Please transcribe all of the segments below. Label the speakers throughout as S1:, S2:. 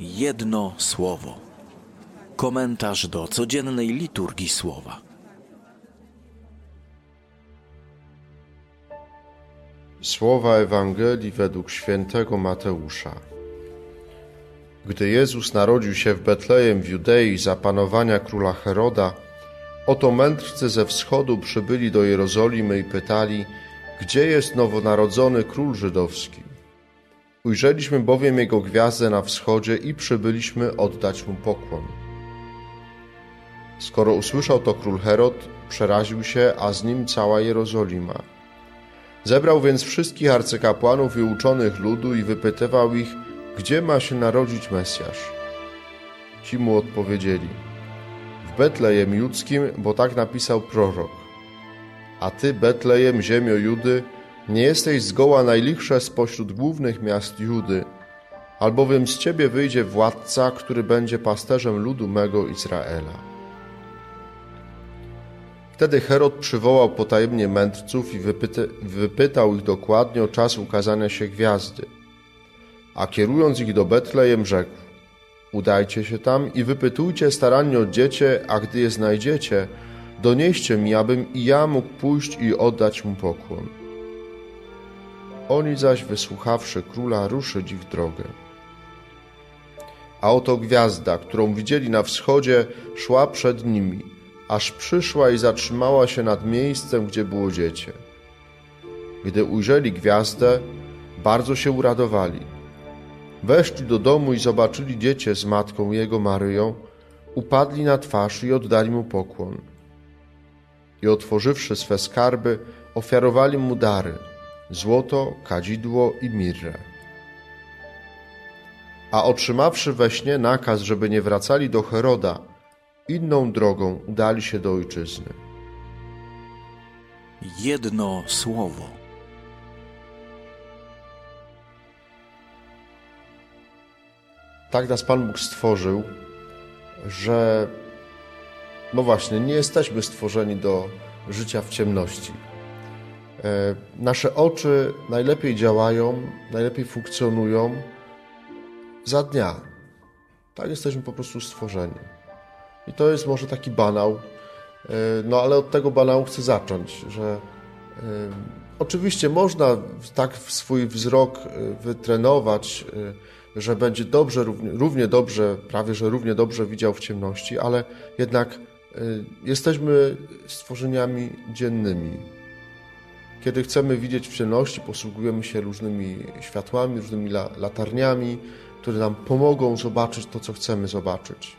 S1: Jedno słowo. Komentarz do codziennej liturgii słowa.
S2: Słowa Ewangelii według świętego Mateusza. Gdy Jezus narodził się w Betlejem w Judei za panowania króla Heroda, oto mędrcy ze wschodu przybyli do Jerozolimy i pytali, gdzie jest nowonarodzony król żydowski. Ujrzeliśmy bowiem jego gwiazdę na wschodzie i przybyliśmy oddać mu pokłon. Skoro usłyszał to król Herod, przeraził się, a z nim cała Jerozolima. Zebrał więc wszystkich arcykapłanów i uczonych ludu i wypytywał ich, gdzie ma się narodzić Mesjasz. Ci mu odpowiedzieli, w Betlejem Judzkim, bo tak napisał prorok. A ty, Betlejem, ziemio Judy, nie jesteś zgoła najlichsze spośród głównych miast Judy, albowiem z ciebie wyjdzie władca, który będzie pasterzem ludu mego Izraela. Wtedy Herod przywołał potajemnie mędrców i wypyty, wypytał ich dokładnie o czas ukazania się gwiazdy. A kierując ich do Betlejem, rzekł: Udajcie się tam i wypytujcie starannie o dziecię, a gdy je znajdziecie, donieście mi, abym i ja mógł pójść i oddać mu pokłon. Oni zaś, wysłuchawszy króla, ruszyć ich drogę. A oto gwiazda, którą widzieli na wschodzie, szła przed nimi, aż przyszła i zatrzymała się nad miejscem, gdzie było dziecię. Gdy ujrzeli gwiazdę, bardzo się uradowali. Weszli do domu i zobaczyli dziecię z matką jego Maryją, upadli na twarz i oddali mu pokłon. I otworzywszy swe skarby, ofiarowali mu dary – złoto, kadzidło i mirrę. A otrzymawszy we śnie nakaz, żeby nie wracali do Heroda, inną drogą udali się do ojczyzny.
S1: Jedno słowo.
S2: Tak nas Pan Bóg stworzył, że no właśnie, nie jesteśmy stworzeni do życia w ciemności nasze oczy najlepiej działają, najlepiej funkcjonują za dnia. Tak jesteśmy po prostu stworzeni. I to jest może taki banał, e, no ale od tego banału chcę zacząć, że e, oczywiście można tak swój wzrok wytrenować, że będzie dobrze, równie dobrze, prawie że równie dobrze widział w ciemności, ale jednak jesteśmy stworzeniami dziennymi, kiedy chcemy widzieć w ciemności, posługujemy się różnymi światłami, różnymi latarniami, które nam pomogą zobaczyć to, co chcemy zobaczyć.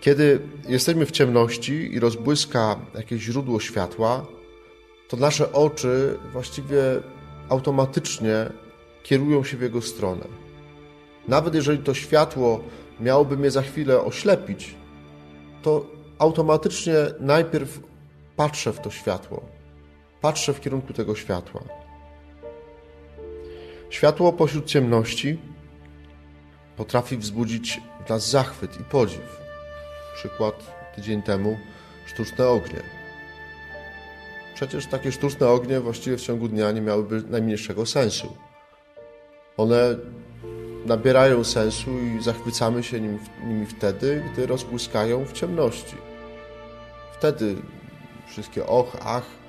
S2: Kiedy jesteśmy w ciemności i rozbłyska jakieś źródło światła, to nasze oczy właściwie automatycznie kierują się w jego stronę. Nawet jeżeli to światło miałoby mnie za chwilę oślepić, to automatycznie najpierw patrzę w to światło, patrzę w kierunku tego światła. Światło pośród ciemności potrafi wzbudzić w nas zachwyt i podziw. Przykład tydzień temu sztuczne ognie. Przecież takie sztuczne ognie właściwie w ciągu dnia nie miałyby najmniejszego sensu. One nabierają sensu i zachwycamy się nimi wtedy, gdy rozbłyskają w ciemności. Wtedy wszystkie och, ach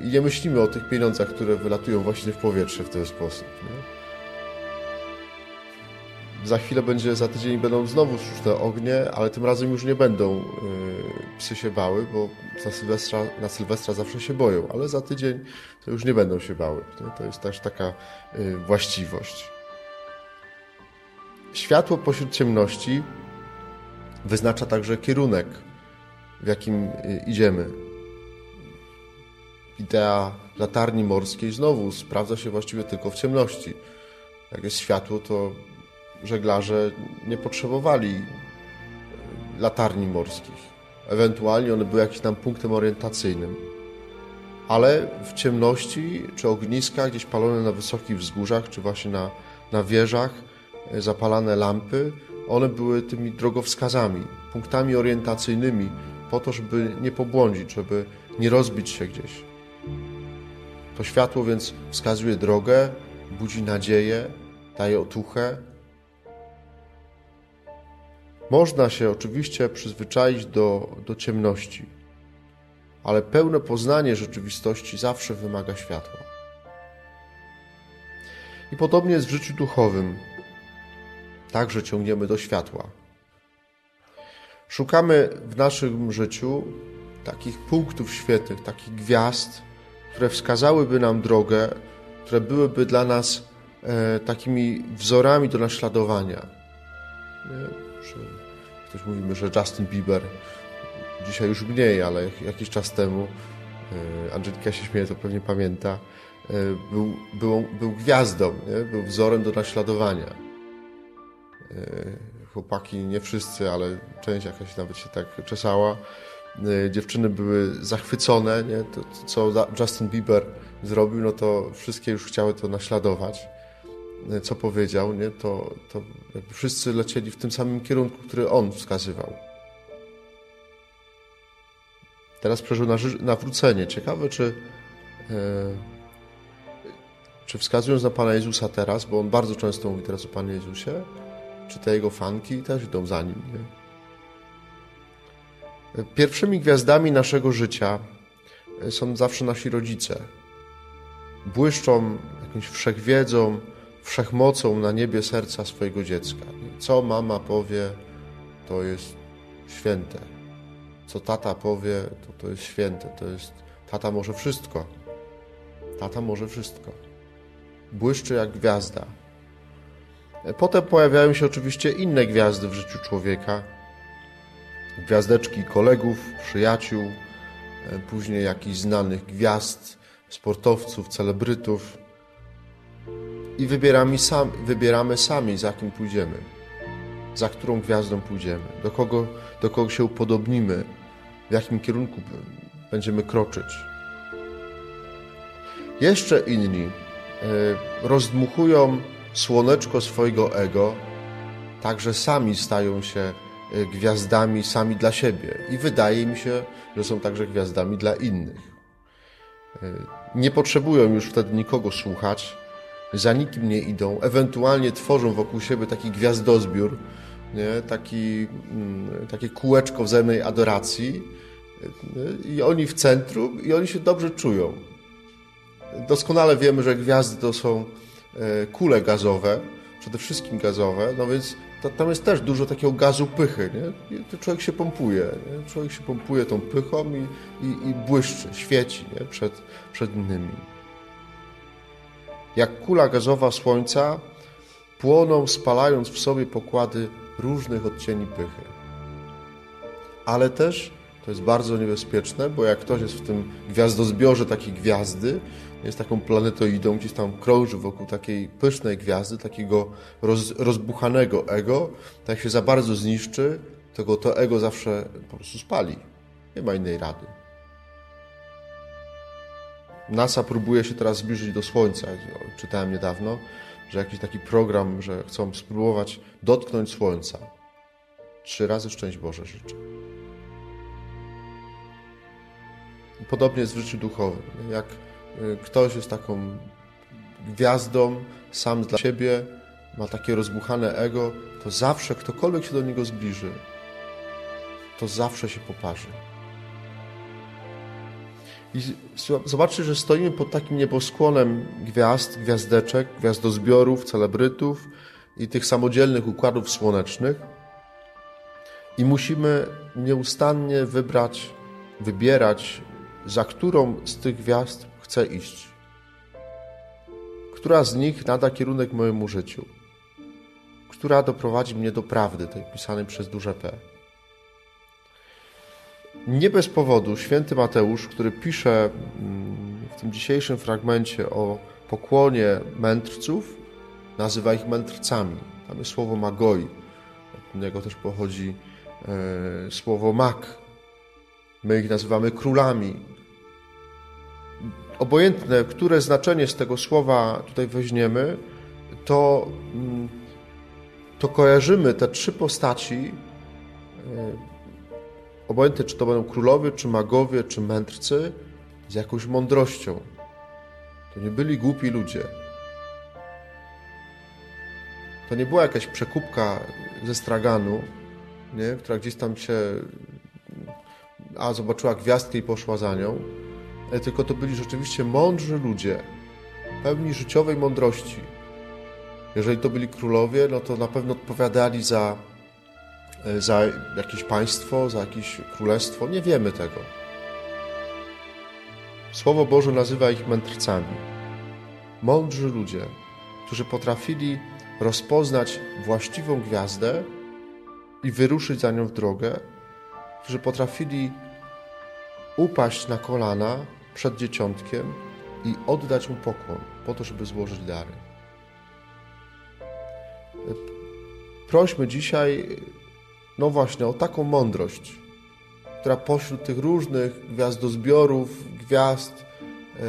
S2: i nie myślimy o tych pieniądzach, które wylatują właśnie w powietrze w ten sposób. Nie? Za chwilę będzie, za tydzień będą znowu sztuczne ognie, ale tym razem już nie będą yy, psy się bały, bo na Sylwestra, na Sylwestra zawsze się boją, ale za tydzień to już nie będą się bały. Nie? To jest też taka yy, właściwość. Światło pośród ciemności wyznacza także kierunek, w jakim idziemy idea latarni morskiej znowu sprawdza się właściwie tylko w ciemności. Jak jest światło, to żeglarze nie potrzebowali latarni morskich. Ewentualnie one były jakimś tam punktem orientacyjnym. Ale w ciemności, czy ogniska gdzieś palone na wysokich wzgórzach, czy właśnie na, na wieżach, e, zapalane lampy, one były tymi drogowskazami, punktami orientacyjnymi, po to, żeby nie pobłądzić, żeby nie rozbić się gdzieś. To światło więc wskazuje drogę, budzi nadzieję, daje otuchę, Można się oczywiście przyzwyczaić do, do ciemności, ale pełne poznanie rzeczywistości zawsze wymaga światła. I podobnie jest w życiu duchowym. Także ciągniemy do światła. Szukamy w naszym życiu takich punktów świetnych, takich gwiazd, które wskazałyby nam drogę, które byłyby dla nas e, takimi wzorami do naśladowania. Ktoś mówimy, że Justin Bieber, dzisiaj już mniej, ale jakiś czas temu, e, Angelika się śmieje, to pewnie pamięta, e, był, był, był gwiazdą, nie? był wzorem do naśladowania. E, chłopaki, nie wszyscy, ale część jakaś nawet się tak czesała. Dziewczyny były zachwycone, nie? To, co Justin Bieber zrobił, no to wszystkie już chciały to naśladować. Co powiedział, nie? To, to wszyscy lecieli w tym samym kierunku, który on wskazywał. Teraz przeżył nawrócenie. Ciekawe, czy, e, czy wskazując na Pana Jezusa teraz, bo on bardzo często mówi teraz o Panie Jezusie, czy te jego fanki też idą za nim. Nie? Pierwszymi gwiazdami naszego życia są zawsze nasi rodzice. Błyszczą jakąś wszechwiedzą, wszechmocą na niebie serca swojego dziecka. Co mama powie, to jest święte. Co tata powie, to, to jest święte. To jest, tata może wszystko. Tata może wszystko. Błyszczy jak gwiazda. Potem pojawiają się oczywiście inne gwiazdy w życiu człowieka. Gwiazdeczki kolegów, przyjaciół, później jakichś znanych gwiazd, sportowców, celebrytów. I wybieramy, sam, wybieramy sami, za kim pójdziemy, za którą gwiazdą pójdziemy, do kogo, do kogo się upodobnimy, w jakim kierunku będziemy kroczyć. Jeszcze inni e, rozdmuchują słoneczko swojego ego, także sami stają się e, gwiazdami sami dla siebie i wydaje mi się, że są także gwiazdami dla innych. E, nie potrzebują już wtedy nikogo słuchać, za nikim nie idą, ewentualnie tworzą wokół siebie taki gwiazdozbiór, nie? Taki, mm, takie kółeczko wzajemnej adoracji e, i oni w centrum i oni się dobrze czują. Doskonale wiemy, że gwiazdy to są kule gazowe, przede wszystkim gazowe, no więc tam jest też dużo takiego gazu pychy, nie? I człowiek się pompuje, nie? człowiek się pompuje tą pychą i, i, i błyszczy, świeci nie? Przed, przed innymi. Jak kula gazowa słońca, płoną, spalając w sobie pokłady różnych odcieni pychy. Ale też to jest bardzo niebezpieczne, bo jak ktoś jest w tym gwiazdozbiorze takiej gwiazdy, jest taką planetoidą, gdzieś tam krąży wokół takiej pysznej gwiazdy, takiego roz, rozbuchanego ego, tak się za bardzo zniszczy, to to ego zawsze po prostu spali. Nie ma innej rady. NASA próbuje się teraz zbliżyć do Słońca. Czytałem niedawno, że jakiś taki program, że chcą spróbować dotknąć Słońca. Trzy razy szczęść Boże życzę. Podobnie jest w życiu duchowym. Jak y, ktoś jest taką gwiazdą, sam dla siebie, ma takie rozbuchane ego, to zawsze ktokolwiek się do niego zbliży, to zawsze się poparzy. I zobaczcie, że stoimy pod takim nieboskłonem gwiazd, gwiazdeczek, gwiazdozbiorów, celebrytów i tych samodzielnych układów słonecznych i musimy nieustannie wybrać, wybierać za którą z tych gwiazd chcę iść. Która z nich nada kierunek mojemu życiu? Która doprowadzi mnie do prawdy, tej pisanej przez duże P? Nie bez powodu święty Mateusz, który pisze mm, w tym dzisiejszym fragmencie o pokłonie mędrców, nazywa ich mędrcami. Tam jest słowo magoi. Od niego też pochodzi e, słowo mak, My ich nazywamy królami. Obojętne, które znaczenie z tego słowa tutaj weźmiemy, to, mm, to kojarzymy te trzy postaci, e, obojętne czy to będą królowie, czy magowie, czy mędrcy, z jakąś mądrością. To nie byli głupi ludzie. To nie była jakaś przekupka ze straganu, nie? która gdzieś tam się a zobaczyła gwiazdkę i poszła za nią, e, tylko to byli rzeczywiście mądrzy ludzie, pełni życiowej mądrości. Jeżeli to byli królowie, no to na pewno odpowiadali za, e, za jakieś państwo, za jakieś królestwo. Nie wiemy tego. Słowo Boże nazywa ich mędrcami. Mądrzy ludzie, którzy potrafili rozpoznać właściwą gwiazdę i wyruszyć za nią w drogę, którzy potrafili upaść na kolana przed dzieciątkiem i oddać mu pokłon po to, żeby złożyć dary. Prośmy dzisiaj, no właśnie, o taką mądrość, która pośród tych różnych gwiazdozbiorów, gwiazd, e,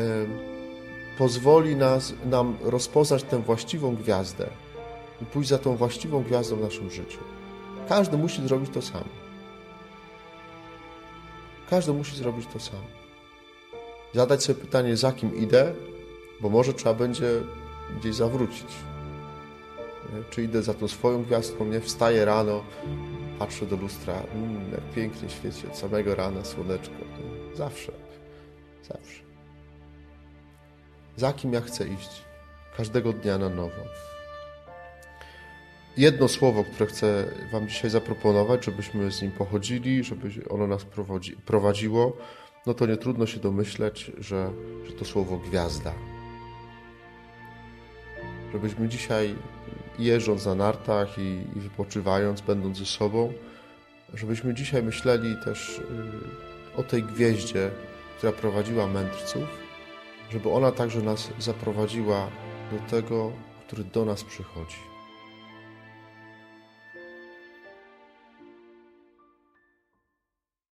S2: pozwoli nas, nam rozpoznać tę właściwą gwiazdę i pójść za tą właściwą gwiazdą w naszym życiu. Każdy musi zrobić to sam. Każdy musi zrobić to sam. Zadać sobie pytanie, za kim idę, bo może trzeba będzie gdzieś zawrócić. Czy idę za tą swoją gwiazdką, nie? Wstaję rano, patrzę do lustra, mm, jak pięknie świeci od samego rana słoneczko. Nie? Zawsze, zawsze. Za kim ja chcę iść? Każdego dnia na nowo. Jedno słowo, które chcę Wam dzisiaj zaproponować, żebyśmy z nim pochodzili, żeby ono nas prowadzi, prowadziło, no to nie trudno się domyśleć, że, że to słowo gwiazda. Żebyśmy dzisiaj, jeżdżąc na nartach i, i wypoczywając, będąc ze sobą, żebyśmy dzisiaj myśleli też y, o tej gwieździe, która prowadziła mędrców, żeby ona także nas zaprowadziła do tego, który do nas przychodzi.